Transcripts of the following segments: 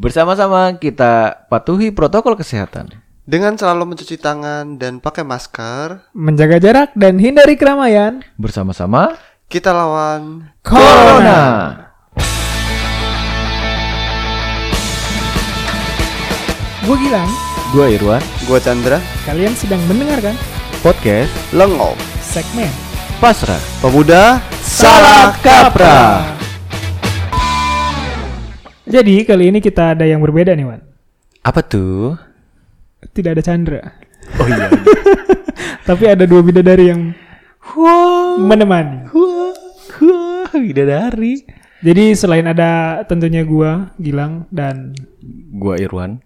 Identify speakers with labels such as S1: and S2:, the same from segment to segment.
S1: Bersama-sama kita patuhi protokol kesehatan.
S2: Dengan selalu mencuci tangan dan pakai masker,
S3: Menjaga jarak dan hindari keramaian.
S1: Bersama-sama
S2: kita lawan
S1: Corona.
S3: Gue Gilang,
S1: Gua Irwan,
S2: gua Chandra,
S3: kalian sedang mendengarkan
S1: podcast
S2: Lengop,
S3: segmen
S1: Pasrah.
S2: pemuda
S1: Salah kaprah.
S3: Jadi kali ini kita ada yang berbeda nih Wan.
S1: Apa tuh?
S3: Tidak ada Chandra.
S1: Oh iya.
S3: Tapi ada dua bidadari yang
S1: Wow.
S3: menemani.
S1: Wah, wah, bidadari.
S3: Jadi selain ada tentunya gua, Gilang dan
S1: Gua Irwan.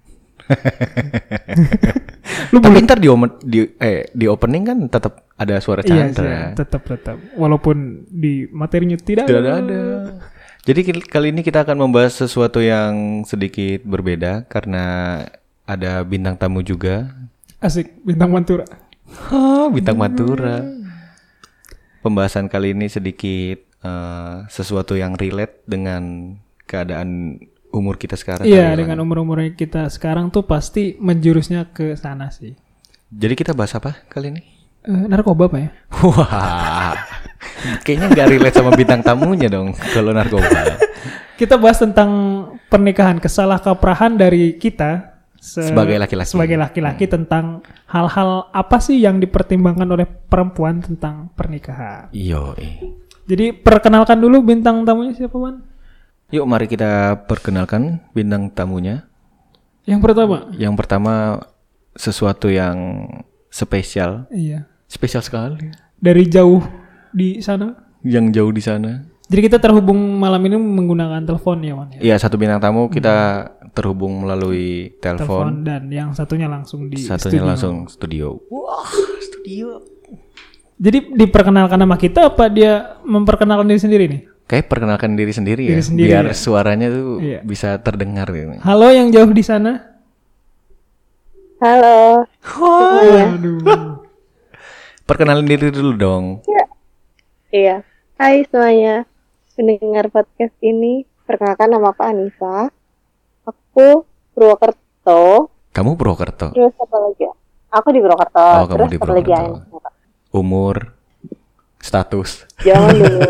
S3: lu
S1: Tapi ntar di, di eh di opening kan tetap ada suara
S3: Iya,
S1: Chandra.
S3: iya, tetap tetap. Walaupun di materinya tidak,
S1: Tidak ada. Jadi kali ini kita akan membahas sesuatu yang sedikit berbeda karena ada bintang tamu juga.
S3: Asik bintang mantura.
S1: Hah, bintang Madura. Pembahasan kali ini sedikit eh, sesuatu yang relate dengan keadaan umur kita sekarang.
S3: Iya, dengan
S1: Wan.
S3: umur-umurnya kita sekarang tuh pasti menjurusnya ke sana sih.
S1: Jadi kita bahas apa kali ini?
S3: Eh, narkoba apa ya?
S1: Wah, kayaknya nggak relate sama bintang tamunya dong kalau narkoba.
S3: Kita bahas tentang pernikahan, kesalahkaprahan dari kita se-
S1: Sebagai laki-laki.
S3: Sebagai laki-laki tentang hal-hal apa sih yang dipertimbangkan oleh perempuan tentang pernikahan.
S1: Yo,
S3: Jadi perkenalkan dulu bintang tamunya siapa, Wan?
S1: yuk mari kita perkenalkan bintang tamunya.
S3: Yang pertama.
S1: Yang pertama sesuatu yang spesial,
S3: Iya.
S1: Spesial sekali.
S3: Dari jauh di sana.
S1: Yang jauh di sana.
S3: Jadi kita terhubung malam ini menggunakan telepon ya, Wan. ya?
S1: Iya, satu bintang tamu kita terhubung melalui telepon,
S3: Telepon dan yang satunya langsung di
S1: satunya
S3: studio.
S1: langsung studio.
S3: Jadi diperkenalkan nama kita apa dia memperkenalkan diri sendiri nih?
S1: Kayak perkenalkan diri sendiri ya,
S3: Diri sendiri,
S1: biar
S3: ya.
S1: suaranya tuh
S3: Iya.
S1: bisa terdengar gitu.
S3: Halo yang jauh di sana.
S4: Halo,
S3: Aduh.
S1: Perkenalin diri dulu dong.
S4: iya. Hai semuanya, pendengar podcast ini. Perkenalkan nama aku Anissa. Aku Purwokerto.
S1: Kamu Purwokerto.
S4: Terus apa lagi? ya? Aku di Purwokerto.
S1: Oh, kamu
S4: Terus
S1: di
S4: apa lagi?
S1: Purwokerto. Umur, status.
S4: Jangan dulu.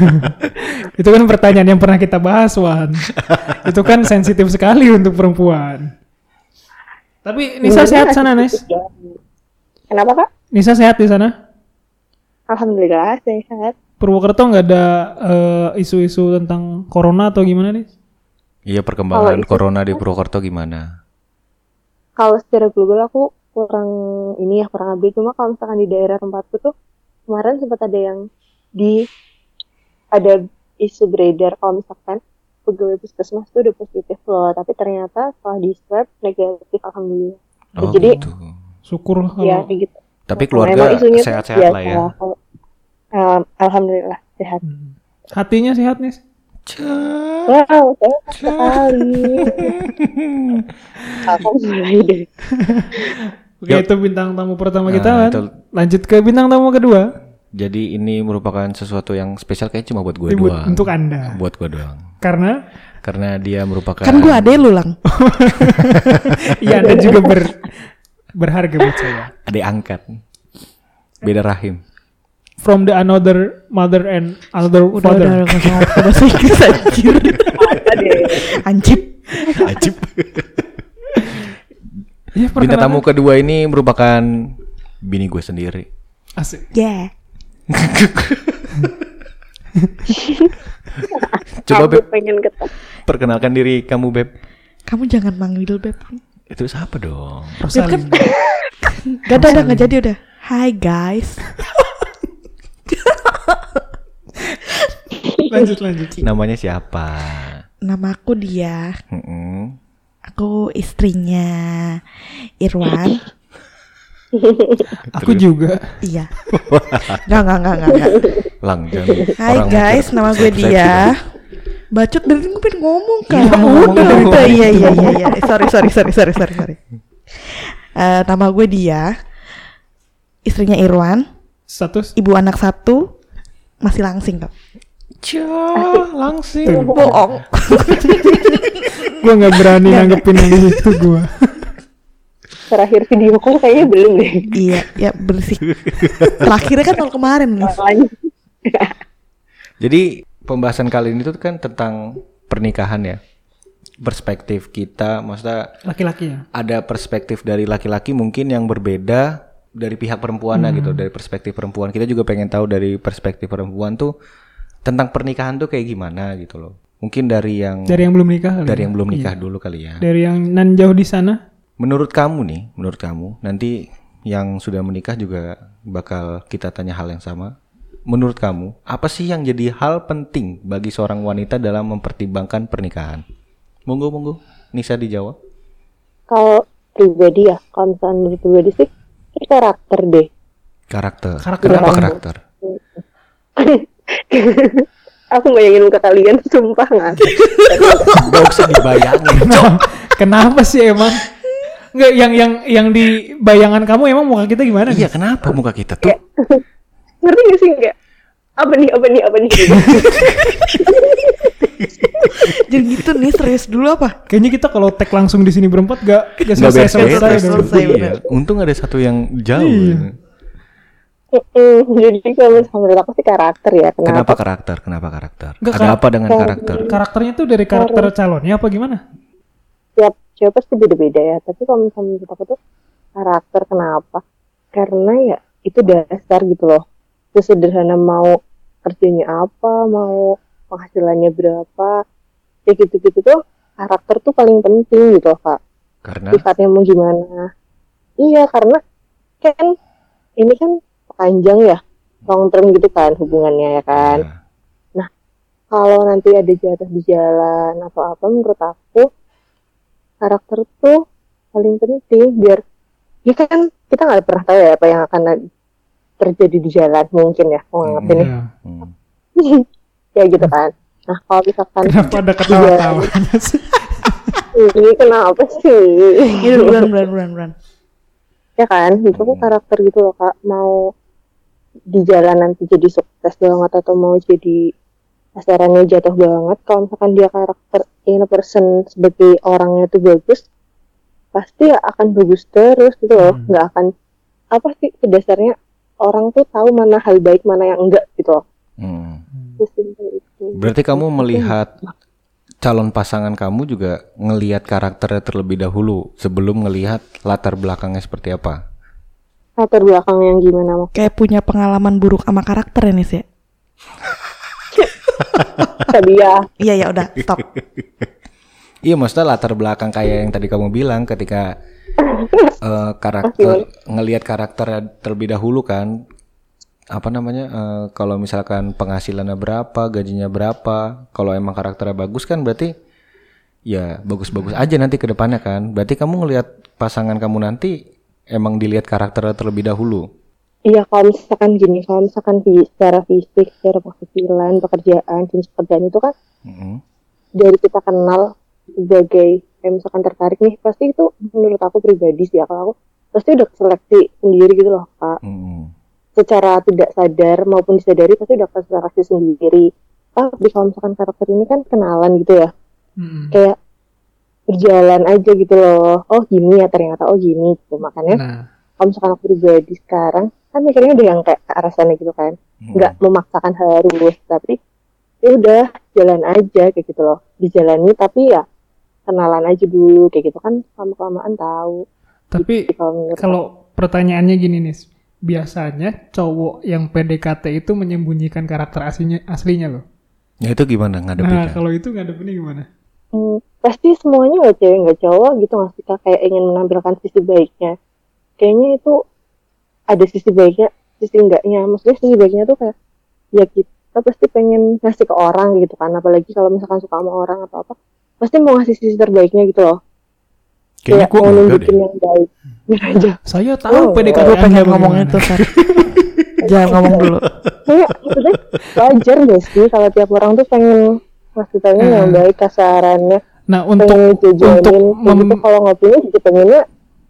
S3: Itu kan pertanyaan yang pernah kita bahas, Wan. Itu kan sensitif sekali untuk perempuan. Tapi Nisa sehat sana, Nis?
S4: Kenapa kak?
S3: Nisa sehat di sana?
S4: Alhamdulillah saya sehat.
S3: Purwokerto nggak ada eh, isu-isu tentang corona atau gimana nih?
S1: Iya perkembangan
S4: Kalau
S1: corona di Purwokerto gimana?
S4: Kalau secara global aku kurang ini ya kurang update. Cuma kalau misalkan di daerah tempatku tuh kemarin sempat ada yang di ada isu beredar kalau misalkan pegawai puskesmas tuh udah positif loh, tapi ternyata setelah di swab negatif alhamdulillah.
S1: Oh,
S4: Jadi
S1: gitu.
S3: Syukur
S4: ya
S3: kalau
S4: kayak gitu.
S1: Tapi keluarga sehat-sehat lah ya.
S4: Um, alhamdulillah sehat.
S3: Hmm. hatinya sehat nih.
S4: Wow, sehat sekali. Deh.
S3: Oke, itu bintang tamu pertama kita,
S1: Nah,
S3: Wan.
S1: itu-
S3: Lanjut ke bintang tamu kedua.
S1: Jadi ini merupakan sesuatu yang spesial kayak cuma buat gue doang.
S3: untuk Anda.
S1: Buat gue doang.
S3: Karena
S1: Karena dia merupakan
S5: Kan gue ade lu lang.
S3: iya Anda juga ber berharga buat saya.
S1: adik angkat. Beda rahim.
S3: From the another mother and another
S5: Udah
S3: father.
S5: udah udah, nggak usah ngomong bahasa Inggris anjir. Anjir.
S1: Ajib.
S3: Iya,
S1: Bintang tamu kedua ini merupakan bini gue sendiri.
S3: Asik.
S5: Ya.
S1: Coba Beb,
S4: pengen ketemu.
S1: perkenalkan diri kamu Beb.
S5: Kamu jangan manggil beb.
S1: Itu siapa dong?
S3: Rosalin.
S5: Gak ada udah nggak jadi udah. Hai guys.
S3: lanjut lanjut.
S1: Namanya siapa?
S5: Nama aku dia.
S1: Mm-mm.
S5: Aku istrinya Irwan.
S3: Aku juga.
S5: iya. Gak gak gak gak. gak.
S1: Lang,
S5: Hai
S1: orang
S5: guys, nama gue dia. Bacot dari tadi gue pengen ngomong kan.
S1: Ngomong
S5: udah, udah, iya iya iya iya. Sorry sorry sorry sorry sorry sorry. Eh, nama gue dia. Istrinya Irwan,
S3: Status
S5: ibu anak satu, masih langsing kok.
S1: langsing.
S5: Bohong.
S3: Gue nggak berani nanggepin yang itu gue.
S4: Terakhir video call kayaknya belum deh.
S5: iya, ya bersih. Terakhirnya kan tahun kemarin nih.
S1: Jadi pembahasan kali ini tuh kan tentang pernikahan ya. Perspektif kita, maksudnya
S3: Laki-laki ya.
S1: ada perspektif dari laki-laki mungkin yang berbeda dari pihak perempuannya gitu, dari perspektif perempuan. Kita juga pengen tahu dari perspektif perempuan tuh tentang pernikahan tuh kayak gimana gitu loh. Mungkin dari yang
S3: Dari yang belum nikah
S1: dari
S3: ya?
S1: yang belum nikah dulu kali ya.
S3: Dari yang nan jauh di sana.
S1: Menurut kamu nih, menurut kamu nanti yang sudah menikah juga bakal kita tanya hal yang sama. Menurut kamu, apa sih yang jadi hal penting bagi seorang wanita dalam mempertimbangkan pernikahan? Monggo, monggo. Nisa dijawab.
S4: Kalau pribadi ya, kalau misalnya dari pribadi sih, karakter deh.
S1: Karakter.
S3: Karakter
S1: Kenapa
S3: apa?
S1: karakter?
S4: Aku bayangin muka kalian, sumpah nggak.
S1: Gak usah dibayangin.
S3: Kenapa sih emang? Nggak, yang yang yang di bayangan kamu emang muka kita gimana?
S1: iya,
S3: nih?
S1: kenapa muka kita tuh?
S4: Ngerti gak sih nggak? Apa nih, apa nih, apa nih?
S5: Jadi gitu nih serius dulu apa?
S3: Kayaknya kita kalau tag langsung di sini berempat gak, gak
S1: Nggak
S3: selesai
S1: beres-beres.
S3: selesai.
S5: beres.
S3: dong.
S5: Selesai,
S1: Iya. Untung ada satu yang jauh.
S3: Iya.
S4: Mm-mm, Jadi kalau misalnya menurut aku sih karakter ya. Kenapa?
S1: Kenapa karakter? Kenapa karakter?
S3: Nggak,
S1: Ada
S3: kar-
S1: apa dengan karakter?
S3: Karakternya tuh dari karakter calonnya apa gimana?
S4: Tiap cewek pasti beda-beda ya. Tapi kalau misalnya menurut aku tuh karakter kenapa? Karena ya itu dasar gitu loh. Sesederhana mau kerjanya apa, mau penghasilannya berapa, kayak gitu-gitu tuh karakter tuh paling penting gitu loh kak.
S1: Karena
S4: sifatnya mau gimana iya karena kan ini kan panjang ya long term gitu kan hubungannya ya kan
S1: Ya.
S4: kalau nanti ada jatuh di jalan atau apa menurut aku karakter tuh paling penting biar ya kan kita nggak pernah tahu ya apa yang akan terjadi di jalan mungkin ya mau nganggapin ya
S3: Iya.
S1: Hmm.
S4: ya gitu kan nah kalau misalkan
S3: Kenapa ada ketawa-tawa sih?
S4: ini kenapa sih
S5: Ini bulan bulan bulan bulan.
S4: ya kan itu tuh karakter gitu loh kak mau di jalan nanti jadi sukses banget atau mau jadi pasarannya jatuh banget kalau misalkan dia karakter in person sebagai orangnya tuh bagus pasti akan bagus terus gitu loh
S3: Hmm.
S4: nggak akan apa sih dasarnya orang tuh tahu mana hal baik mana yang enggak gitu loh
S1: Hmm. Berarti kamu melihat calon pasangan kamu juga ngelihat karakternya terlebih dahulu sebelum ngelihat latar belakangnya seperti apa.
S4: latar belakang yang gimana mau
S5: Kayak punya pengalaman buruk sama karakter ini sih.
S4: tadi ya
S5: Iya ya udah stop.
S1: Iya, maksudnya latar belakang kayak yang tadi kamu bilang ketika eh, karakter ngelihat karakternya terlebih dahulu kan apa namanya eh, kalau misalkan penghasilannya berapa, gajinya berapa, kalau emang karakternya bagus kan berarti ya bagus-bagus aja nanti ke depannya kan. Berarti kamu ngelihat pasangan kamu nanti emang dilihat karakternya terlebih dahulu.
S4: Iya kalau misalkan gini, kalau misalkan fi- secara fisik, secara penghasilan, pekerjaan, jenis pekerjaan itu kan
S1: Mm-mm.
S4: dari kita kenal sebagai kayak misalkan tertarik nih, pasti itu menurut aku pribadi sih ya kalau aku pasti udah seleksi sendiri gitu loh kak.
S1: Mm-mm.
S4: Secara tidak sadar maupun disadari pasti udah seleksi sendiri. Tapi kalau misalkan karakter ini kan kenalan gitu ya,
S3: Mm-mm.
S4: kayak berjalan aja gitu loh. Oh gini ya ternyata, oh gini gitu. Makanya
S3: Nah,
S4: kalau misalkan aku pribadi sekarang kan mikirnya udah yang kayak ke arah sana gitu kan nggak memaksakan harus tapi ya udah jalan aja kayak gitu loh dijalani tapi ya kenalan aja dulu kayak gitu kan lama kelamaan tahu.
S3: Tapi
S4: Gitu kalau
S3: kalau pertanyaannya gini nih, biasanya cowok yang PDKT itu menyembunyikan karakter aslinya aslinya loh.
S1: Ya itu gimana
S3: Nah,
S1: ngadepinnya?
S3: kalau itu ngadepinnya gimana?
S4: Hmm, pasti semuanya nggak cewek nggak cowok gitu nggak sih kayak ingin menampilkan sisi baiknya. Kayaknya itu ada sisi baiknya sisi enggaknya. Maksudnya sisi baiknya tuh kayak ya kita pasti pengen ngasih ke orang gitu kan. Apalagi kalau misalkan suka sama orang atau apa pasti mau ngasih sisi terbaiknya gitu loh
S1: Kayaknya
S4: kayak
S1: gue
S4: mau
S1: enggak
S4: nunjukin
S1: deh.
S4: yang baik Gitu aja
S3: Saya
S4: Oh,
S3: tahu PDKT
S5: Gue pengen ngomong itu. Jangan ngomong dulu.
S4: kayak maksudnya wajar gak sih kalau tiap orang tuh pengen ngasih taunya yang
S3: Hmm.
S4: baik kasarannya
S3: Nah, untuk untuk
S4: kayak
S3: mem-
S4: gitu kalau ngopinya juga pengennya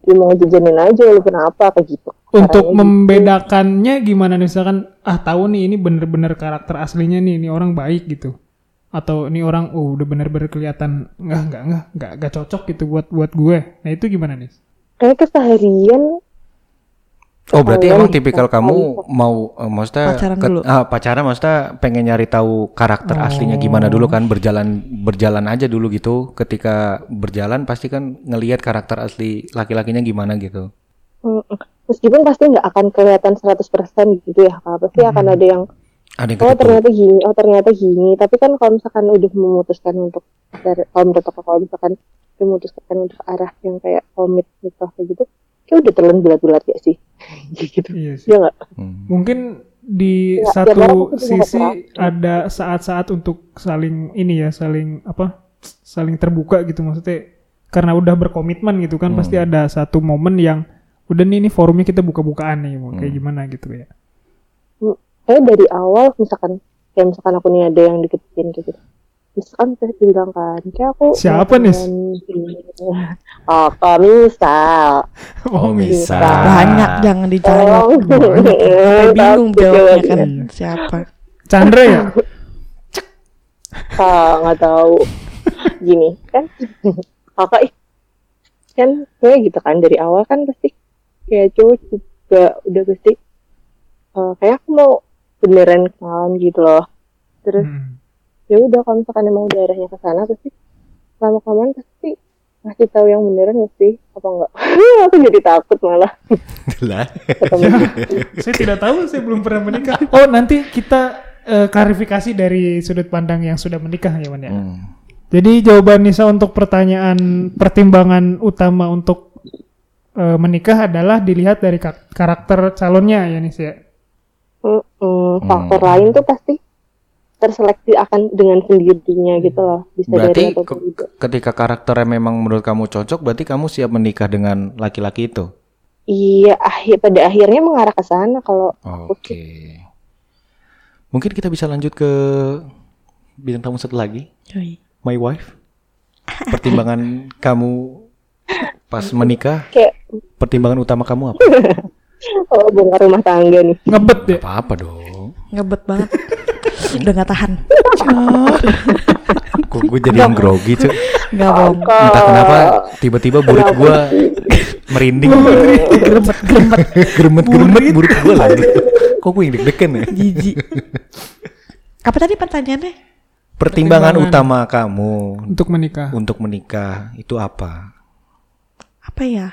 S4: dia mau jajanin aja lu kenapa kayak gitu
S3: Untuk
S4: Caranya
S3: membedakannya gimana nih misalkan ah tahu nih ini bener-bener karakter aslinya nih ini orang baik gitu. Atau ini orang oh udah bener-bener kelihatan nggak nggak nggak nggak nggak cocok gitu buat buat gue. Nah itu gimana nih?
S4: kayak keseharian
S1: Oh berarti emang
S4: bisa
S1: tipikal kamu
S4: tahu.
S1: mau eh, maksudnya
S5: Pacaran
S1: ket-
S5: dulu.
S1: ah, pacaran maksudnya pengen nyari tahu karakter aslinya gimana dulu kan berjalan berjalan aja dulu gitu ketika berjalan pasti kan ngelihat karakter asli laki-lakinya gimana gitu.
S4: Mm, meskipun pasti nggak akan kelihatan 100% gitu ya kak pasti akan ada yang
S1: Ada yang
S4: oh ternyata gini. Oh ternyata gini. Tapi kan kalau misalkan udah memutuskan untuk dari kalau menurut aku kalau misalkan udah memutuskan untuk arah yang kayak komit nikah kayak gitu kayak udah telan bulat-bulat ya sih. Gitu.
S3: Iya sih.
S4: ya nggak?
S1: Hmm.
S3: Mungkin di
S4: Ya, orang
S3: satu sisi ada saat-saat untuk saling ini ya, saling apa? Saling terbuka gitu. Maksudnya karena udah berkomitmen gitu kan pasti ada satu momen yang udah nih ini forumnya kita buka-bukaan nih mau kayak gimana gitu ya.
S4: Kayak dari awal misalkan kayak misalkan aku nih ada yang deketin kayak gitu misalkan saya bilang kan kayak aku
S3: Siapa,
S4: gini. oh kok misal
S1: Oh bisa.
S5: Banyak jangan dijawab.
S4: Oh,
S5: bingung jawabnya kan siapa.
S3: Chandra ya?
S4: Kak, nggak tahu. Gini kan, kakak ih, kan kayak gitu kan dari awal kan pasti kayak cowok juga udah pasti eh, kayak aku mau beneran kenalan gitu loh. Terus
S3: Hmm.
S4: ya udah kalau misalkan emang udah arahnya ke sana pasti lama kelamaan pasti ngasih tahu yang beneran ya sih apa enggak? aku jadi takut malah
S1: Lah.
S4: ketemu
S3: saya tidak tahu, saya belum pernah menikah. Oh, nanti kita eh, klarifikasi dari sudut pandang yang sudah menikah ya, Man ya.
S1: Hmm.
S3: Jadi jawaban Nisa untuk pertanyaan pertimbangan utama untuk eh, menikah adalah dilihat dari ka- karakter calonnya ya Nis ya.
S4: Mm-mm, faktor lain tuh pasti terseleksi akan dengan sendirinya gitu loh bisa
S1: Berarti
S4: dari atau
S1: ke-
S4: tidak
S1: ketika karakternya memang menurut kamu cocok berarti kamu siap menikah dengan laki-laki itu.
S4: iya akhir pada akhirnya mengarah ke sana kalau
S1: Oke. Mungkin kita bisa lanjut ke bintang tamu satu lagi,
S5: Yoi.
S1: my wife. Pertimbangan kamu pas menikah,
S4: kayak
S1: pertimbangan utama kamu apa?
S4: oh bongkar rumah tangga nih
S3: Ngebet ya.
S1: Apa-apa dong.
S5: Ngebet banget. Udah gak tahan.
S1: Kok gue jadi yang grogi cuy.
S5: Gak bohong.
S1: Entah kenapa tiba-tiba burit gue merinding.
S5: Geremet, geremet.
S1: Geremet-geremet burit gue lagi. Kok gue yang deg-degan ya?
S5: Jijik. Apa tadi pertanyaannya?
S1: Pertimbangan utama kamu
S3: Untuk menikah.
S1: untuk menikah itu apa?
S5: Apa ya?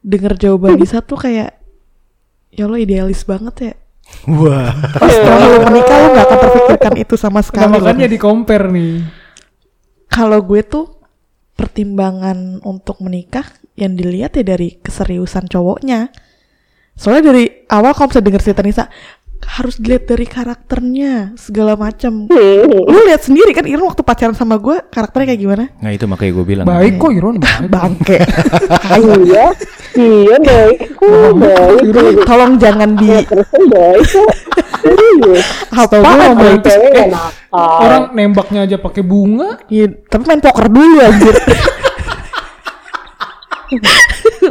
S5: Dengar jawaban Nisa tuh kayak Ya Allah idealis banget ya
S1: Wah.
S5: Pas setelah lu menikah lu gak akan terpikirkan itu sama
S3: Nah,
S5: sekali loh.
S3: makanya di compare nih.
S5: Kalau gue tuh pertimbangan untuk menikah yang dilihat ya dari keseriusan cowoknya. Soalnya dari awal kalau misalnya denger cerita Nisa harus dilihat dari karakternya segala macam. Lu lihat sendiri kan Irun waktu pacaran sama gue karakternya kayak gimana?
S1: Nah itu makanya gue bilang.
S3: Baik kok Iron baik.
S5: Bangke.
S4: iya iya baik kok baik
S5: Tolong jangan di
S4: baik
S3: gue
S5: apa
S3: Eh,
S4: nakal
S3: orang nembaknya aja pakai bunga.
S5: Iya, tapi main poker dulu anjir.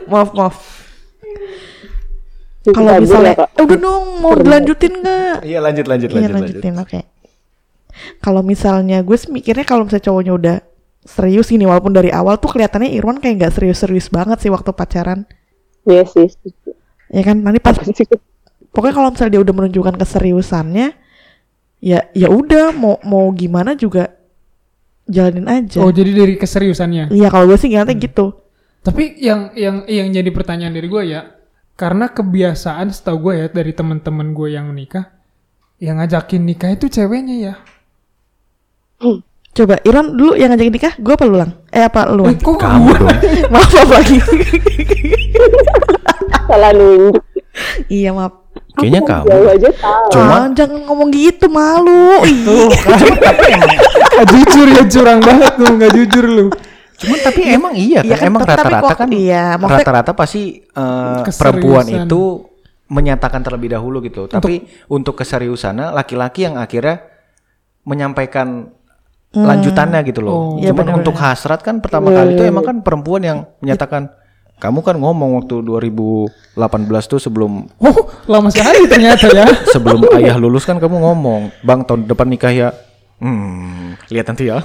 S5: maaf, maaf. Kalau misalnya, eh, udah dong mau dilanjutin nggak?
S1: Iya lanjut lanjut
S5: Iya
S1: lanjut lanjut.
S5: lanjutin, oke. Kalau misalnya gue sih mikirnya kalau misalnya cowoknya udah serius ini walaupun dari awal tuh kelihatannya Irwan kayak nggak serius-serius banget sih waktu pacaran.
S4: iya sih setuju.
S5: Ya kan nanti pas pokoknya kalau misalnya dia udah menunjukkan keseriusannya ya ya udah mau mau gimana juga jalanin aja.
S3: Oh jadi dari keseriusannya.
S5: Iya kalau gue sih ngeliatnya gitu.
S3: Tapi yang yang yang jadi pertanyaan dari gue ya, karena kebiasaan setahu gue ya dari teman-teman gue yang menikah, yang ngajakin nikah itu ceweknya ya.
S5: Coba Iron dulu yang ngajakin nikah, gue apa lu lang? Eh apa lu?
S3: Eh, kok
S1: Kamu
S5: maaf maaf lagi.
S4: salah nunjuk
S5: iya maaf.
S1: Kayaknya kamu.
S4: aja tahu
S1: Cuma
S5: Ah, jangan ngomong gitu malu.
S3: Nggak jujur ya curang banget lu, nggak jujur lu.
S1: Cuman tapi emang iya kan,
S5: Iya kan,
S1: emang
S5: tapi
S1: rata-rata kan,
S5: iya,
S1: rata-rata pasti
S3: Keseriusan.
S1: perempuan itu menyatakan terlebih dahulu gitu. Tapi untuk keseriusannya laki-laki yang akhirnya menyampaikan lanjutannya gitu loh.
S3: Oh.
S5: Iya,
S1: Cuman
S5: benar-benar.
S1: untuk hasrat kan pertama kali itu emang kan perempuan yang menyatakan Kamu kan ngomong waktu 2018 tuh sebelum
S3: Oh, lama sekali ternyata ya.
S1: sebelum ayah lulus kan kamu ngomong, "Bang, tahun depan nikah ya." Hmm, lihat nanti ya.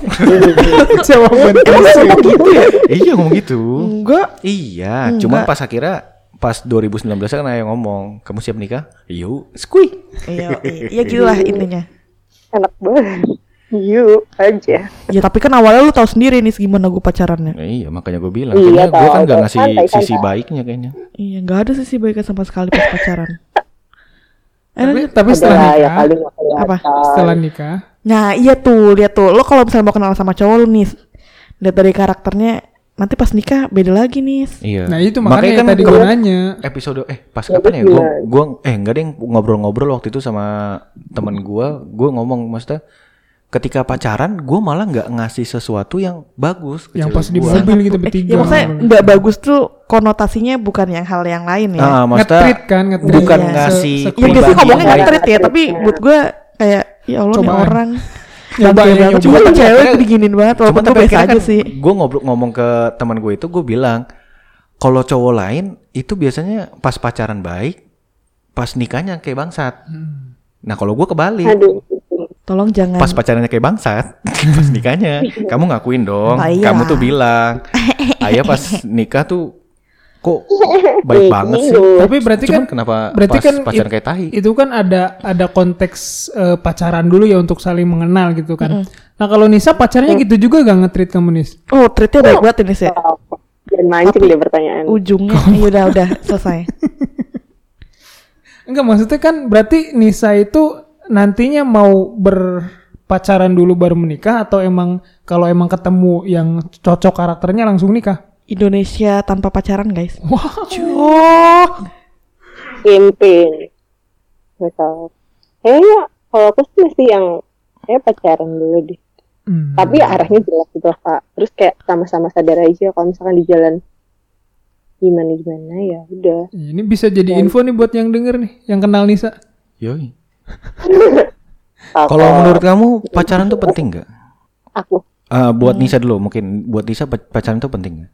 S3: Jawaban
S1: gitu ya? iya ngomong gitu.
S5: Enggak.
S1: Iya, cuman pas akhirnya pas 2019 kan ayah ngomong, "Kamu siap nikah?" Yuk, skui.
S5: Iya, iya, iya gitulah intinya.
S4: Enak banget. Yuk aja.
S5: Ya tapi kan awalnya lu tahu sendiri nih gimana gue pacarannya.
S1: Nah, iya, makanya gue bilang,
S4: Iya,
S1: kayaknya gue kan gak ngasih
S4: Santai,
S1: sisi
S4: santai.
S1: baiknya kayaknya.
S5: Iya, nggak ada sisi baiknya sama sekali pas pacaran. Eh,
S3: tapi, tapi setelah
S4: ya
S3: nikah,
S4: kali nggak kelihatan.
S5: Apa?
S3: setelah nikah,
S5: Nah iya tuh, lihat tuh. Lo kalau misalnya mau kenal sama cowok lu nih, lihat dari karakternya, nanti pas nikah beda lagi nih.
S1: Iya.
S3: nah itu makanya,
S1: kan
S3: tadi gue nanya.
S1: episode eh pas
S4: Ya,
S1: kapan ya gua
S4: gimana?
S1: gua eh enggak deh ngobrol-ngobrol waktu itu sama teman gua gua ngomong maksudnya ketika pacaran gua malah nggak ngasih sesuatu yang bagus ke
S3: Yang pas di
S1: gua.
S3: mobil gitu
S5: Eh,
S3: bertiga.
S5: ya maksudnya nggak bagus tuh konotasinya bukan yang hal yang lain ya.
S1: Ah, maksudnya
S3: kan,
S1: bukan
S5: Iya.
S1: ngasih
S3: Se- se-
S5: ya biasanya ngomongnya
S1: yang
S5: nggak ya, tapi buat gue kayak ya Allah nih
S3: Cobaan.
S5: orang
S3: Nyoba
S5: Santai
S3: ya, nyoba.
S5: Cuma cewek diginin banget walaupun tuh
S1: tapi
S5: biasa aja
S1: kan
S5: sih.
S1: gue ngobrol ngomong ke teman gue itu gue bilang kalau cowok lain itu biasanya pas pacaran baik, pas nikahnya kayak bangsat. Nah kalau gue kebalik,
S4: Aduh.
S5: Tolong jangan
S1: pas pacarannya kayak bangsat, pas nikahnya kamu ngakuin dong.
S5: Oh, iya.
S1: Kamu tuh bilang, ayah pas nikah tuh kok baik banget sih.
S3: Tapi berarti
S1: Cuman
S3: kan
S1: kenapa
S3: berarti
S1: pas
S3: kan
S1: pacaran kayak tahi?
S3: Itu kan ada ada konteks eh, pacaran dulu ya untuk saling mengenal gitu kan. Nah kalau Nisa pacarnya gitu juga gak nge-treat kamu Nis?
S5: Oh, treatnya baik banget ini sih.
S4: Dan mancing deh pertanyaan.
S5: Ujungnya ya udah udah selesai.
S3: Enggak maksudnya kan berarti Nisa itu nantinya mau berpacaran dulu baru menikah atau emang kalau emang ketemu yang cocok karakternya langsung nikah?
S5: Indonesia tanpa pacaran, guys.
S3: Wow.
S5: Oh,
S4: Pimpin. Misal. Kayaknya kalau aku sih mesti yang kayak pacaran dulu deh.
S3: Hmm.
S4: Tapi ya arahnya jelas gitu Kak. Terus kayak sama-sama sadar aja kalau misalkan di jalan gimana gimana ya udah.
S3: Ini bisa jadi info nih buat yang denger nih, yang kenal Nisa.
S1: Yoi.
S4: Kalau
S1: menurut kamu pacaran tuh penting nggak?
S4: aku
S1: Eh, buat Nisa dulu mungkin buat Nisa pac- pacaran tuh penting nggak?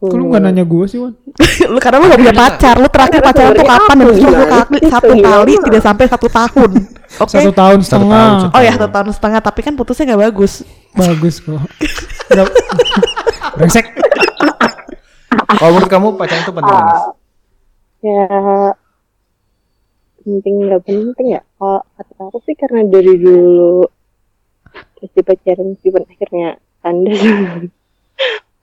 S3: Kok lu gak nanya gue sih, Wan?
S5: lu karena lu gak punya pacar. Lu terakhir pacaran tuh kapan? Dan
S4: gimana
S5: kali satu kali tidak sampai satu tahun. Oke.
S3: Satu tahun
S1: Satu
S3: setengah.
S1: tahun, satu
S5: Oh ya satu tahun setengah. Tapi kan putusnya gak bagus.
S3: Bagus kok. Brengsek.
S1: Kalau menurut kamu pacaran tuh penting nggak? Nis?
S4: ya penting nggak penting ya kalau kata aku sih karena dari dulu terus di pacaran meskipun akhirnya kandas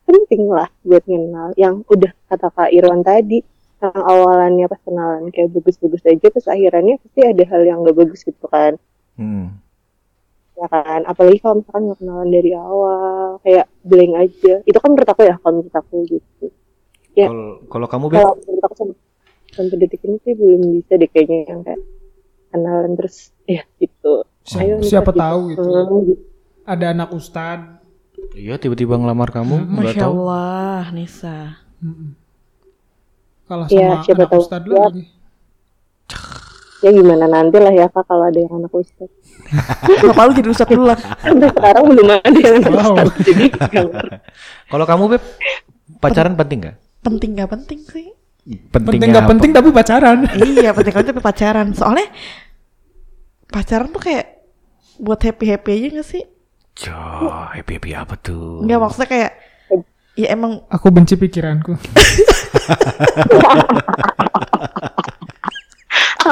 S4: penting lah buat kenal yang udah kata Kak Irwan tadi yang awalannya pas kenalan kayak bagus-bagus aja terus akhirannya pasti ada hal yang gak bagus gitu kan
S1: Hmm.
S4: ya kan apalagi kalau misalkan nggak kenalan dari awal kayak blank aja itu kan menurut aku ya kalau menurut aku gitu Ya.
S1: Kalau kalau kamu
S4: kalau menurut aku sampai, sampai detik ini sih belum bisa deh kayaknya yang kayak kenalan terus ya gitu
S3: Si-
S4: Ayo,
S3: siapa tahu gitu.
S4: Gitu.
S3: Ada anak ustad.
S1: Iya tiba-tiba ngelamar kamu nggak
S5: Masya
S1: tahu.
S5: Allah, Nisa.
S3: Kalah
S4: Iya,
S3: sama
S4: siapa
S3: anak
S4: tahu.
S3: ustad
S4: Ya.
S3: lagi.
S4: ya gimana nanti lah ya kak kalau ada yang anak ustad
S5: Bapak lu jadi ustad dulu lah.
S4: sampai sekarang belum ada yang anak
S3: Wow.
S4: jadi.
S1: Kalau kamu Beb pacaran penting nggak?
S5: Penting gak penting sih?
S3: Penting
S1: Pentingnya
S3: gak
S1: apa?
S3: penting tapi pacaran.
S5: iya penting kalau tapi pacaran. Soalnya pacaran tuh kayak buat happy happy aja gak sih?
S1: Joh, happy happy apa tuh?
S5: Enggak maksudnya kayak ya emang
S3: Aku benci pikiranku.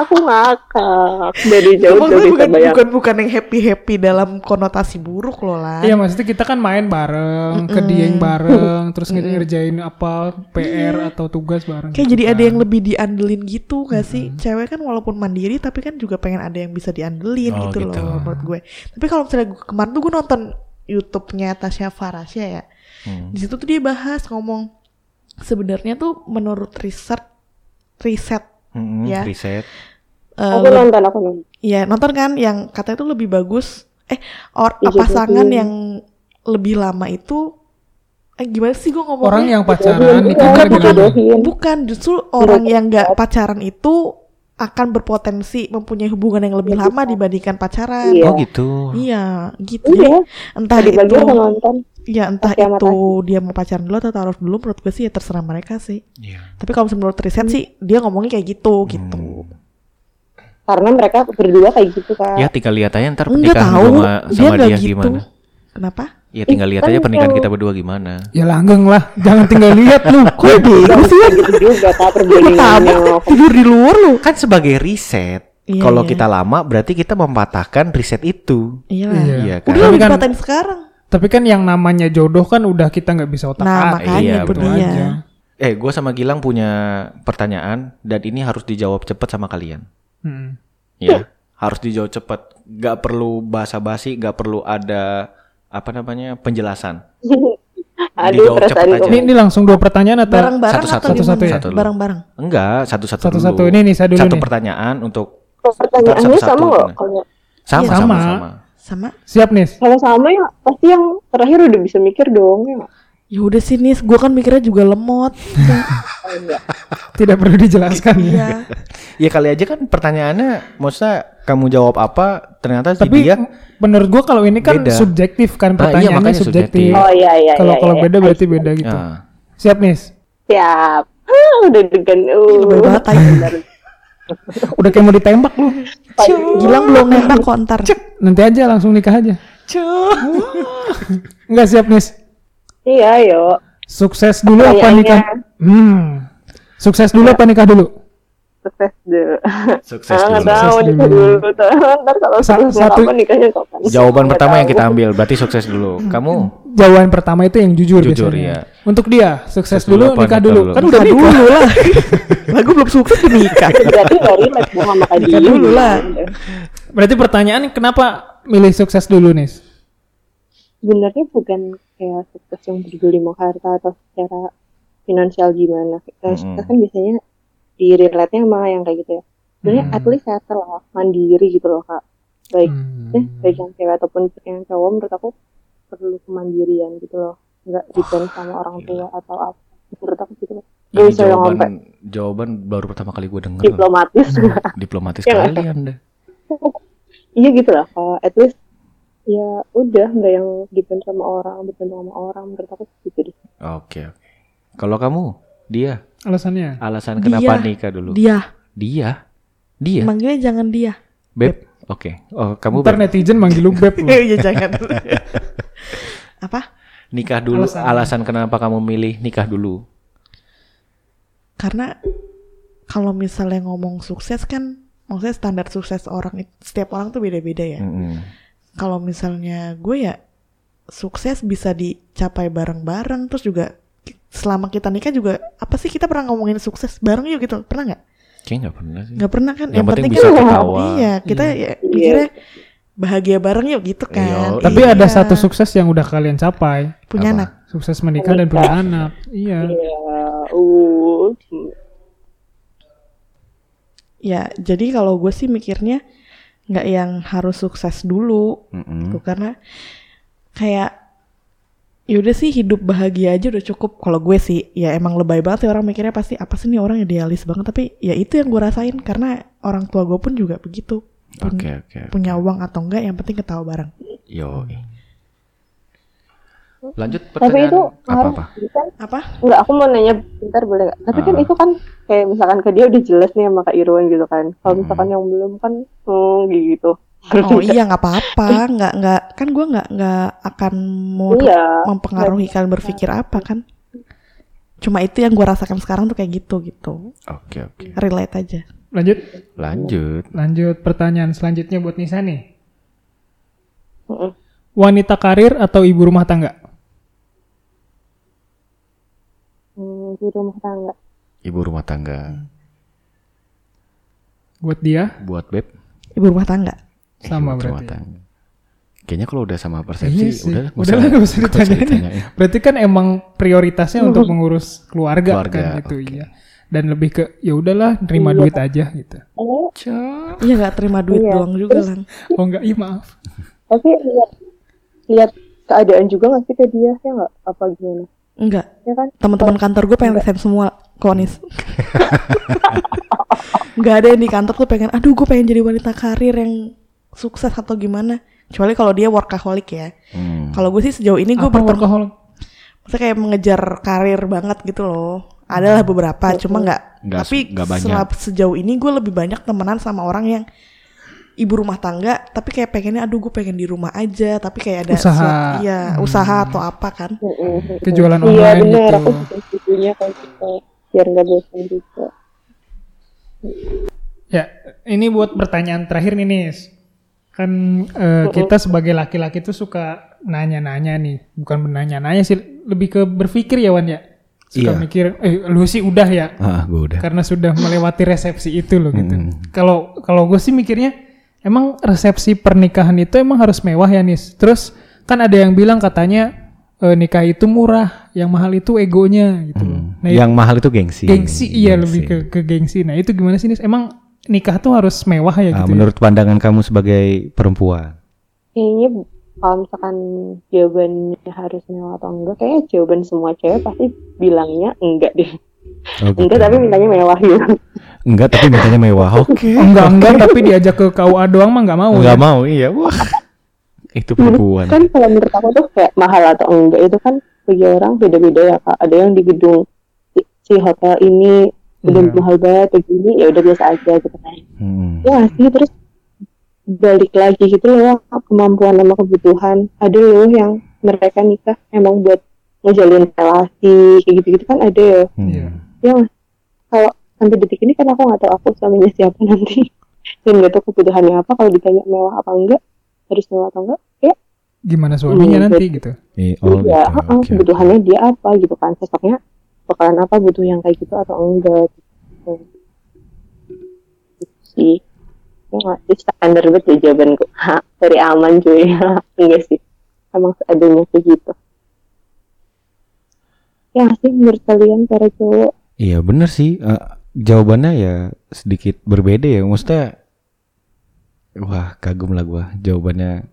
S4: aku ngakak dari jauh
S5: maksudnya
S4: dari
S5: bukan,
S4: bayang
S5: bukan bukan yang happy happy dalam konotasi buruk loh lah.
S3: Iya maksudnya kita kan main bareng, ke dieng bareng, terus ngerjain apa PR atau tugas bareng.
S5: Kayak
S3: gitu
S5: jadi ada
S3: kan.
S5: yang lebih diandelin gitu gak sih? Cewek kan walaupun mandiri tapi kan juga pengen ada yang bisa diandelin
S1: Oh,
S5: gitu,
S1: gitu.
S5: loh menurut gue. Tapi kalau misalnya gue, kemarin tuh gue nonton YouTube-nya Tasya Farasya ya.
S1: Hmm.
S5: Di situ tuh dia bahas ngomong sebenarnya tuh menurut riset riset
S1: Mm-mm,
S5: Ya.
S1: Riset.
S5: eh,
S4: aku nonton aku nonton
S5: Iya nonton kan yang katanya tuh lebih bagus eh or
S4: Iya,
S5: pasangan
S4: iya.
S5: yang lebih lama itu eh gimana sih gue ngomongnya
S3: Orang yang
S4: Iya,
S3: pacaran
S5: bukan
S3: lebih
S5: bukan
S3: lama.
S4: Jodohin.
S5: bukan justru orang yang nggak pacaran itu akan berpotensi mempunyai hubungan yang lebih lama dibandingkan pacaran
S4: Iya.
S1: Oh gitu.
S5: iya gitu
S4: iya
S5: entah
S4: tadi
S5: itu
S4: nonton
S5: Ya entah itu dia mau pacaran dulu atau taruh dulu menurut gue sih ya terserah mereka sih.
S1: Iya.
S5: Tapi kalau menurut riset sih dia ngomongnya kayak gitu gitu.
S4: karena mereka berdua kayak gitu kan
S1: Ya tinggal lihat aja ntar pernikahan
S5: tahu,
S1: sama,
S5: dia
S1: dia
S5: gitu.
S1: gimana.
S5: Kenapa?
S1: Ya tinggal lihat aja pernikahan kita berdua gimana.
S3: Ya langgeng lah, jangan tinggal lihat lu.
S5: Kok bego sih?
S4: gitu
S5: tidur di luar lu.
S1: Kan sebagai riset.
S5: Iya,
S1: Kalau
S5: iya.
S1: kita lama berarti kita mematahkan riset itu.
S5: Iya.
S3: Iya.
S1: Iya kan?
S5: Udah
S3: kan-
S5: sekarang.
S3: Tapi kan yang namanya jodoh kan udah kita nggak bisa otak
S5: Nah,
S3: atik,
S5: makanya
S1: Iya,
S5: itu dia.
S3: aja.
S1: Eh, gue sama Gilang punya pertanyaan dan ini harus dijawab cepat sama kalian.
S3: Hmm.
S1: Ya, harus dijawab cepat. Gak perlu basa-basi, gak perlu ada apa namanya penjelasan.
S4: aduh
S1: Dijawab
S4: perasaan
S1: cepet aja.
S3: Ini, ini langsung dua pertanyaan atau
S1: Satu-satu.
S5: atau
S3: Satu-satu
S5: gimana?
S3: ya?
S1: Satu.
S5: Bareng-bareng.
S1: Enggak, satu-satu
S3: Satu-satu.
S1: dulu.
S3: Ini nih, saya dulu
S1: Satu
S3: nih.
S1: pertanyaan untuk
S4: pertanyaannya
S1: Satu-satu
S4: sama nggak
S1: gimana?
S4: kalau
S1: sama
S5: Iya,
S1: sama
S3: sama.
S1: sama.
S5: Sama.
S3: siap nih?
S4: kalau sama ya pasti yang terakhir udah bisa mikir dong ya?
S5: Ya udah sih Nis, gue kan mikirnya juga lemot.
S3: Tidak perlu dijelaskan ya.
S5: Iya.
S1: Ya kali aja kan pertanyaannya maksudnya kamu jawab apa ternyata si
S3: Tapi
S1: dia
S3: menurut gua kalau ini kan
S1: Beda.
S3: subjektif kan
S1: Ah, iya,
S3: pertanyaannya
S1: makanya
S3: subjektif.
S1: subjektif.
S4: oh iya iya
S3: Kalau
S4: iya,
S3: kalau
S4: iya.
S3: beda berarti beda gitu.
S1: Ah.
S3: Siap nih.
S4: siap udah degan uh.
S3: Udah kayak mau ditembak lu.
S5: Gilang belum nembak kok ntar.
S3: Nanti aja langsung nikah aja. Enggak siap nih.
S4: iya yuk
S3: Sukses dulu apa
S4: Pertanyaannya.
S3: nikah? Hmm. Sukses dulu apa nikah dulu?
S4: Sukses dulu
S1: Sukses
S4: ah nggak
S1: dulu.
S4: tahu
S3: Sukses
S4: nikah
S3: dulu.
S4: dulu ntar kalau
S3: Sa-
S4: suksesnya
S3: satu-
S4: kapan nikahnya kapan
S1: Jawaban
S4: Nggak
S1: pertama yang
S4: tahu.
S1: kita ambil berarti sukses dulu. Kamu
S3: Jawaban pertama itu yang jujur,
S1: Jujur,
S3: biasanya.
S1: iya.
S3: Untuk dia, sukses
S1: Sukses dulu
S3: dulu,
S1: apa
S3: nikah
S1: nikah
S3: dulu.
S1: dulu?
S3: Kan udah
S5: Nikah dulu lah. lah gue belum sukses udah nikah.
S4: berarti kak
S5: Nikah
S4: dia
S5: dulu lah.
S3: Berarti pertanyaan kenapa milih sukses dulu nih?
S4: sebenarnya bukan kayak sukses yang bergelimang harta atau secara finansial gimana Kayak
S1: Mm-mm.
S4: sukses kan biasanya di relate-nya sama yang kayak gitu ya. Sebenarnya
S3: Hmm.
S4: at least settle lah mandiri gitu loh kak. Baik.
S3: Hmm.
S4: eh, baik yang cewek ataupun yang cowok menurut aku perlu kemandirian gitu loh. Nggak depend sama orang tua atau apa. Menurut aku gitu loh. Gak bisa yang sampai
S1: jawaban jawaban baru pertama kali gue denger.
S4: diplomatis.
S1: Diplomatis
S4: Ya
S1: kali anda.
S4: iya gitu lah kalau at least ya udah nggak yang depend sama orang depend sama orang. Menurut aku gitu deh.
S1: Oke oke. Kalau kamu dia
S3: Alasannya?
S1: alasan kenapa
S5: Dia.
S1: nikah dulu?
S5: Dia.
S1: Dia. Dia.
S5: Manggilnya jangan dia.
S1: Beb. Oke. Oh kamu
S3: Ntar
S1: Beb.
S3: netizen manggil lu beb lu.
S5: Iya jangan. Apa?
S1: nikah dulu.
S3: Alasan.
S1: Alasan kenapa kamu milih nikah dulu?
S5: Karena kalau misalnya ngomong sukses kan, maksudnya standar sukses orang setiap orang tuh beda-beda ya.
S1: Mm-mm.
S5: Kalau misalnya gue ya sukses bisa dicapai bareng-bareng, terus juga selama kita nikah juga apa sih kita pernah ngomongin sukses bareng yuk gitu pernah nggak?
S1: Kayaknya nggak pernah sih.
S5: Nggak pernah kan?
S1: Yang penting
S5: kan
S1: bisa ketawa.
S5: Iya kita ya mikirnya bahagia bareng yuk gitu kan.
S1: Iya.
S3: Tapi
S5: Iya.
S3: ada satu sukses yang udah kalian capai.
S5: punya
S1: Apa?
S5: anak.
S3: Sukses menikah dan punya anak. Iya.
S4: ya uh
S5: Ya jadi kalau gue sih mikirnya nggak yang harus sukses dulu
S1: Mm-mm.
S5: gitu karena kayak yaudah sih hidup bahagia aja udah cukup kalau gue sih ya emang lebay banget sih orang mikirnya pasti apa sih nih orang idealis banget tapi ya itu yang gue rasain karena orang tua gue pun juga begitu Pun-
S1: Oke oke.
S5: punya uang atau enggak yang penting ketawa bareng
S1: Yo. Lanjut
S4: tapi itu
S1: pertanyaan apa apa?
S4: kan
S5: apa
S4: Enggak, aku mau nanya bentar boleh gak? Tapi kan
S1: Ah.
S4: itu kan kayak misalkan ke dia udah jelas nih sama Kak Irwan gitu kan. Kalau
S1: Hmm.
S4: misalkan yang belum kan hmm, gitu.
S5: Oh iya nggak apa-apa nggak nggak kan gue nggak nggak akan mau
S4: Iya.
S5: mempengaruhi kalian berpikir apa kan cuma itu yang gue rasakan sekarang tuh kayak gitu gitu
S1: Oke oke.
S5: relate aja
S3: Lanjut.
S1: Lanjut.
S3: Lanjut pertanyaan selanjutnya buat Nisa nih. Wanita karir atau ibu rumah tangga?
S4: Hmm, di rumah tangga.
S1: Ibu rumah tangga.
S3: Buat dia
S1: Buat beb.
S5: ibu rumah tangga
S3: sama
S1: rumah
S3: berarti.
S1: tangga. Kayaknya kalau udah sama
S3: Iya
S1: persepsi
S3: sih.
S1: udah
S3: Udah lah usah ditanyain. Berarti kan emang prioritasnya untuk mengurus keluarga,
S1: Keluarga,
S3: kan gitu
S1: oke.
S3: iya. Dan lebih ke ya udahlah terima
S4: Iya.
S3: duit aja gitu.
S4: Oh,
S5: iya nggak terima duit
S4: Iya.
S5: doang juga kan
S3: Oh enggak, iya maaf.
S4: tapi lihat lihat keadaan juga nggak sih ke dia ya nggak apa gimana?
S5: enggak
S4: Ya kan?
S5: teman-teman kantor gue pengen resign semua konis nggak ada yang di kantor tuh pengen aduh gue pengen jadi wanita karir yang sukses atau gimana Kecuali kalau dia workaholic ya.
S1: Hmm.
S5: Kalau gue sih sejauh ini gue
S3: workaholic?
S5: Maksudnya kayak mengejar karir banget gitu loh. Adalah beberapa, cuma nggak. Tapi
S1: se- nggak banyak.
S5: sejauh ini gue lebih banyak temenan sama orang yang ibu rumah tangga, tapi kayak pengennya, aduh gue pengen di rumah aja, tapi kayak ada
S3: Usaha.
S5: suat- iya usaha atau apa kan?
S3: Kejualan
S4: Iya
S3: online
S4: benar,
S3: gitu.
S4: aku setujunya gitu. Biar nggak bosan juga.
S3: Ya, ini buat pertanyaan terakhir nih Nis. Kan eh, kita sebagai laki-laki tuh suka nanya-nanya nih, bukan nanya-nanya sih, lebih ke berpikir ya Wan ya. Suka
S1: Iya.
S3: mikir, eh lu sih udah ya,
S1: Ah, gue udah.
S3: karena sudah melewati resepsi itu loh gitu.
S1: Hmm.
S3: Kalau kalau gue sih mikirnya, emang resepsi pernikahan itu emang harus mewah ya Nis. Terus kan ada yang bilang katanya eh, nikah itu murah, yang mahal itu egonya gitu.
S1: Hmm.
S3: Nah,
S1: Yang mahal itu gengsi.
S3: gengsi iya
S1: Gengsi.
S3: lebih ke ke gengsi. Nah itu gimana sih Nis? Emang nikah tuh harus mewah ya
S1: Ah,
S3: gitu? ya?
S1: menurut pandangan kamu sebagai perempuan.
S4: Kayaknya kalau misalkan jawabannya harus mewah atau enggak, kayaknya jawaban semua cewek pasti bilangnya enggak deh.
S1: Oh, gitu.
S4: Enggak tapi mintanya mewah gitu.
S1: Enggak, tapi mintanya mewah. Oke.
S3: enggak enggak tapi diajak ke KUA doang mah nggak mau.
S1: Enggak
S3: ya?
S1: mau, iya. Wah. Itu perempuan.
S4: kan kalau menurut aku tuh kayak mahal atau enggak itu kan bagi orang beda-beda ya kak. Ada yang di gedung si, si hotel ini udah
S3: Iya.
S4: mahal banget begini ya udah biasa aja gitu kan.
S1: Hmm.
S4: Ya sih terus balik lagi gitu loh kemampuan sama kebutuhan. Ada loh yang mereka nikah emang buat ngejalin relasi kayak gitu-gitu kan ada ya.
S1: Hmm.
S3: Iya.
S4: Ya nggak? kalau sampai detik ini kan aku nggak tahu aku suaminya siapa nanti dan nggak tahu kebutuhannya apa kalau ditanya mewah apa enggak harus mewah atau enggak ya
S3: Gimana suaminya
S4: Hmm,
S3: nanti gitu?
S1: Iya, oh,
S4: iya
S1: gitu. Oke.
S4: kebutuhannya dia apa gitu kan sosoknya bakalan apa butuh yang kayak gitu atau enggak gitu. Gitu sih ya nggak sih standar banget ya jawabanku ha dari aman cuy enggak sih emang seadanya kayak gitu ya sih menurut kalian para cowok
S1: Iya bener sih. Eh, jawabannya ya sedikit berbeda ya. Maksudnya, wah kagum lah gua. Jawabannya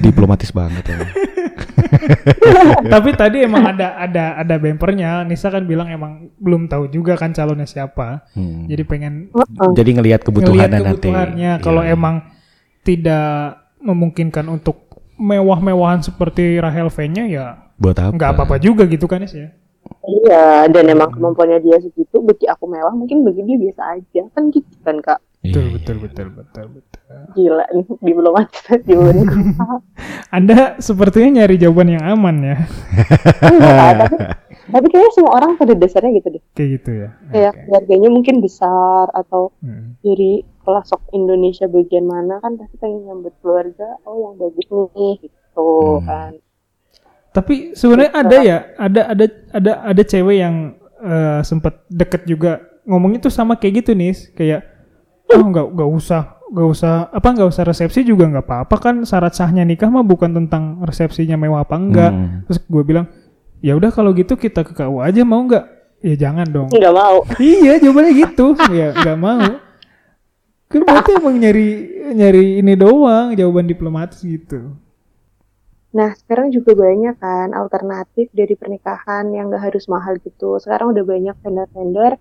S1: diplomatis banget ya.
S3: Tapi tadi emang ada ada ada bempernya. Nisa kan bilang emang belum tahu juga kan calonnya siapa.
S1: Hmm.
S3: Jadi pengen.
S1: Jadi ngelihat kebutuhannya
S3: ngelihat
S1: nanti.
S3: kebutuhannya. Kalau
S1: Iya.
S3: emang tidak memungkinkan untuk mewah-mewahan seperti Rahel V-nya ya
S1: buat apa?
S3: nggak apa-apa juga gitu kan Nis ya.
S4: Iya, dan emang kemampuannya dia segitu, bagi aku mewah, mungkin bagi dia biasa aja. Kan gitu kan, Kak.
S1: Iya,
S3: Betul
S1: iya.
S3: betul betul betul betul.
S4: Gila nih, diplomatis jawabanku.
S3: Anda sepertinya nyari jawaban yang aman ya.
S4: Enggak, tapi, tapi kayaknya semua orang pada dasarnya gitu deh.
S3: Kayak gitu ya.
S4: Kayak
S3: Oke.
S4: keluarganya mungkin besar, atau
S3: Hmm.
S4: dari pelosok Indonesia bagian mana, kan pasti pengen nyambut keluarga, oh yang bagus nih, gitu
S1: Hmm.
S4: kan.
S3: Tapi sebenarnya ada ya, ada ada ada ada cewek yang eh, sempat deket juga ngomongnya tuh sama kayak gitu nih, kayak oh nggak nggak usah nggak usah apa nggak usah resepsi juga nggak apa-apa kan syarat sahnya nikah mah bukan tentang resepsinya mewah apa enggak.
S1: Hmm.
S3: Terus gue bilang ya udah kalau gitu kita ke KUA aja mau nggak? Ya jangan dong.
S4: Enggak mau.
S3: iya jawabannya gitu, ya nggak mau. Kan berarti emang nyari nyari ini doang jawaban diplomatis gitu.
S4: Nah, sekarang juga banyak kan alternatif dari pernikahan yang gak harus mahal gitu. Sekarang udah banyak vendor-vendor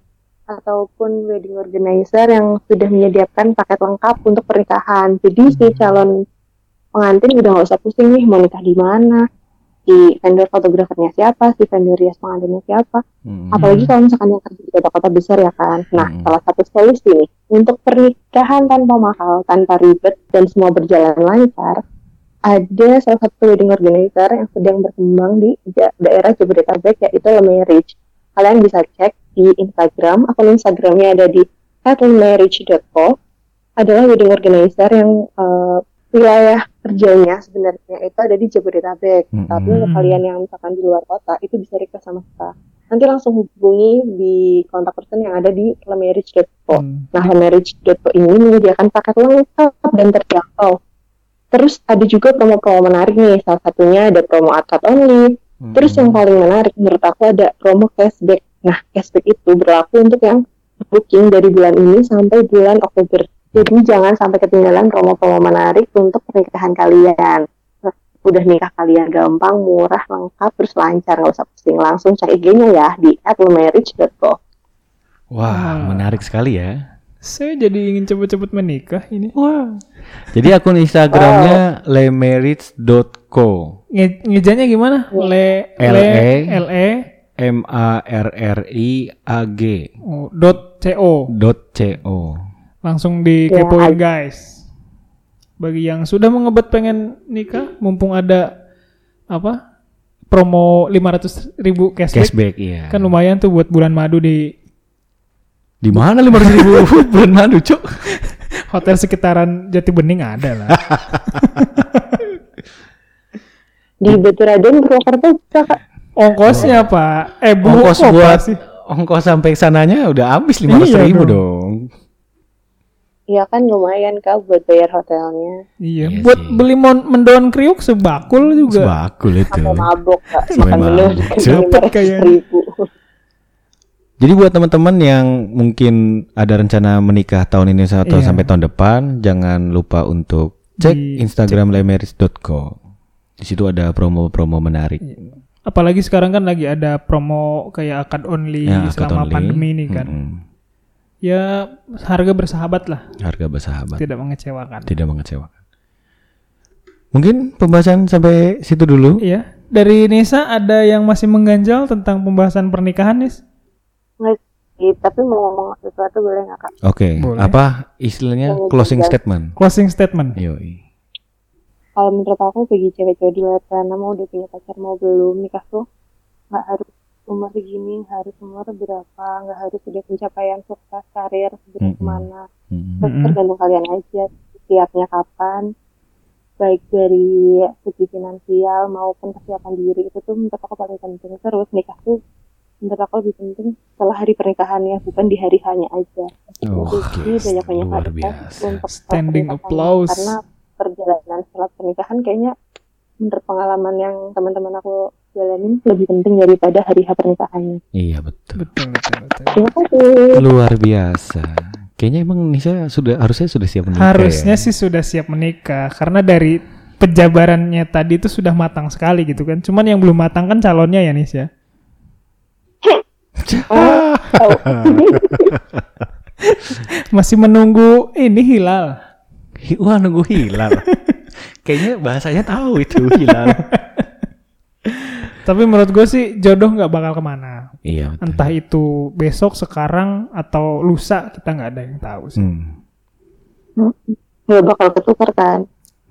S4: ataupun wedding organizer yang sudah menyediakan paket lengkap untuk pernikahan. Jadi si calon pengantin udah nggak usah pusing nih mau nikah di mana, si vendor fotografernya siapa, si vendor rias pengantinnya siapa.
S1: Hmm.
S4: Apalagi kalau misalkan yang kerja di kota-kota besar ya kan. Nah,
S1: Hmm.
S4: salah satu solusi nih untuk pernikahan tanpa mahal, tanpa ribet dan semua berjalan lancar, ada salah satu wedding organizer yang sedang berkembang di da- daerah Jabodetabek yaitu Le Marriage. Kalian bisa cek di Instagram, akun Instagramnya ada di @lemarriage.co. Adalah wedding organizer yang eh, wilayah kerjanya sebenarnya itu ada di Jabodetabek.
S1: Mm-mm.
S4: Tapi untuk kalian yang misalkan di luar kota itu bisa request sama kita. Nanti langsung hubungi di kontak person yang ada di lemarriage.co.
S3: Hmm.
S4: Nah, lemarriage.co ini menyediakan paket lengkap dan terjangkau. Terus ada juga promo-promo menarik nih. Salah satunya ada promo akad only.
S1: Hmm.
S4: Terus yang paling menarik menurut aku ada promo cashback. Nah, cashback itu berlaku untuk yang booking dari bulan ini sampai bulan Oktober. Jadi jangan sampai ketinggalan promo-promo menarik untuk pernikahan kalian. Nah, Udah nikah kalian gampang, murah, lengkap, terus lancar, nggak usah pusing. Langsung cek IG-nya ya di @lemarriage.co.
S1: Wah, menarik sekali ya.
S3: Saya jadi ingin cepet-cepet menikah ini.
S1: Wah. Jadi akun Instagramnya lemarriage.co
S3: Nge ngejanya gimana? Le
S1: L
S3: le
S1: E. M A R R I A G
S3: oh, dot co.
S1: dot C O.
S3: Langsung dikepoin guys. Bagi yang sudah mengebet pengen nikah, mumpung ada apa promo 500 ribu cashback,
S1: Cashback iya.
S3: kan lumayan tuh buat bulan madu di
S1: Di mana lima ratus ribu bulan madu cuk?
S3: hotel sekitaran Jati Bening ada lah.
S4: Di Baturadon Purwokerto bisa kak.
S3: Ongkosnya pak, eh bu,
S1: Ongkos
S3: oh,
S1: buat
S3: pasti.
S1: ongkos sampai sananya udah habis lima ratus
S3: Iya
S1: ribu
S3: dong.
S1: dong.
S4: Iya kan lumayan kak buat bayar hotelnya.
S3: Iya,
S1: Iya
S3: buat
S1: sih.
S3: beli mon mendoan kriuk sebakul juga.
S1: Sebakul itu.
S4: Sampai mabok kak.
S1: Sampai
S4: Makan
S1: mabok.
S3: Cepet kayaknya.
S4: ribu.
S1: Jadi buat teman-teman yang mungkin ada rencana menikah tahun ini atau
S3: Iya.
S1: sampai tahun depan, jangan lupa untuk cek
S3: Di-
S1: Instagram lemeris.co. Di situ ada promo-promo menarik.
S3: Apalagi sekarang kan lagi ada promo kayak akad only
S1: Ya, akad
S3: selama
S1: only.
S3: pandemi ini kan.
S1: Mm-mm.
S3: Ya harga bersahabat lah,
S1: Harga bersahabat,
S3: tidak mengecewakan.
S1: tidak mengecewakan. Mungkin pembahasan sampai situ dulu.
S3: Iya. Dari Nisa ada yang masih mengganjal tentang pembahasan pernikahan, Nis?
S4: Nggak tapi mau ngomong sesuatu boleh nggak kak?
S1: Oke,
S3: Boleh.
S1: apa istilahnya closing statement?
S3: Closing statement.
S1: Yoi.
S4: Kalau menurut aku bagi cewek-cewek di luar sana mau udah punya pacar mau belum nikah tuh nggak harus umur segini, harus umur berapa, nggak harus udah pencapaian sukses karir
S1: Mm-mm.
S4: ke mana.
S1: Mm-mm.
S4: Terus tergantung kalian aja siapnya kapan baik dari segi finansial maupun kesiapan diri itu tuh menurut aku paling penting terus nikah tuh menurut aku lebih penting setelah hari pernikahannya bukan di hari hanya aja
S1: Oke,
S4: jadi banyak banyak
S1: luar biasa.
S4: untuk
S3: Standing applause.
S4: karena perjalanan setelah pernikahan kayaknya menurut pengalaman yang teman-teman aku jalanin lebih penting daripada hari H pernikahannya
S1: Iya betul.
S3: Betul, betul, betul.
S4: terima kasih
S1: Luar biasa. Kayaknya emang Nisa sudah harusnya sudah siap menikah.
S3: Harusnya
S1: ya?
S3: sih sudah siap menikah karena dari penjabarannya tadi itu sudah matang sekali gitu kan. Cuman yang belum matang kan calonnya ya Nis ya. Masih menunggu ini hilal.
S1: Wah nunggu hilal. Kayaknya bahasanya tahu itu hilal.
S3: Tapi menurut gue sih jodoh nggak bakal ke mana.
S1: iya betul.
S3: Entah itu besok, sekarang, atau lusa kita nggak ada yang tahu sih.
S1: Hmm.
S4: nggak bakal ketukar kan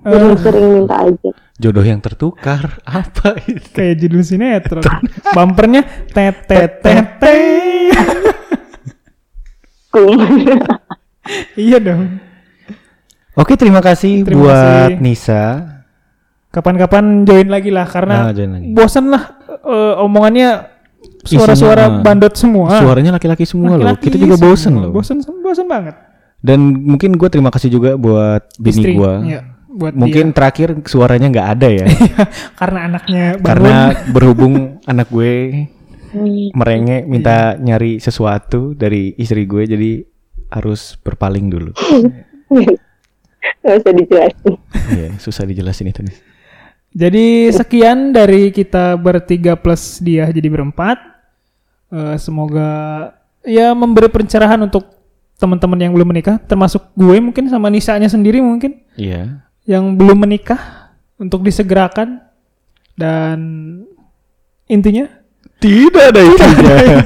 S3: Eh,
S4: sering minta aja
S1: Jodoh yang tertukar apa itu?
S3: kayak judul sinetron. Bumpernya tet tet tet tet. Iya dong.
S1: Oke terima kasih
S3: Terima
S1: buat
S3: kasih.
S1: Nisa.
S3: Kapan-kapan join lagi lah karena
S1: Nah, lagi.
S3: bosan lah eh, omongannya suara-suara bandot semua.
S1: Suaranya laki-laki semua loh.
S3: Laki-laki
S1: Kita juga bosen
S3: semua.
S1: loh.
S3: Bosen, bosen banget.
S1: Dan mungkin gue terima kasih juga buat bini gue.
S3: iya, buat
S1: Mungkin terakhir suaranya nggak ada ya.
S3: dia. karena anaknya bangun.
S1: Karena berhubung anak gue
S4: Hmm.
S1: merengek minta nyari sesuatu dari istri gue jadi harus berpaling dulu.
S4: nggak usah dijelasin
S1: Iya, susah dijelasin itu nih.
S3: Jadi sekian dari kita bertiga plus dia jadi berempat. Eh, semoga ya memberi pencerahan untuk teman-teman yang belum menikah, termasuk gue mungkin sama Nisanya sendiri mungkin
S1: Iya.
S3: yang belum menikah untuk disegerakan dan intinya
S1: Tidak ada intinya.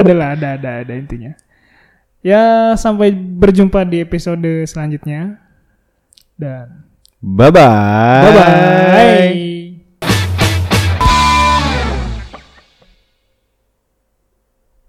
S3: adalah ada ada ada intinya. Ya sampai berjumpa di episode selanjutnya dan
S1: Bye bye.
S3: bye bye.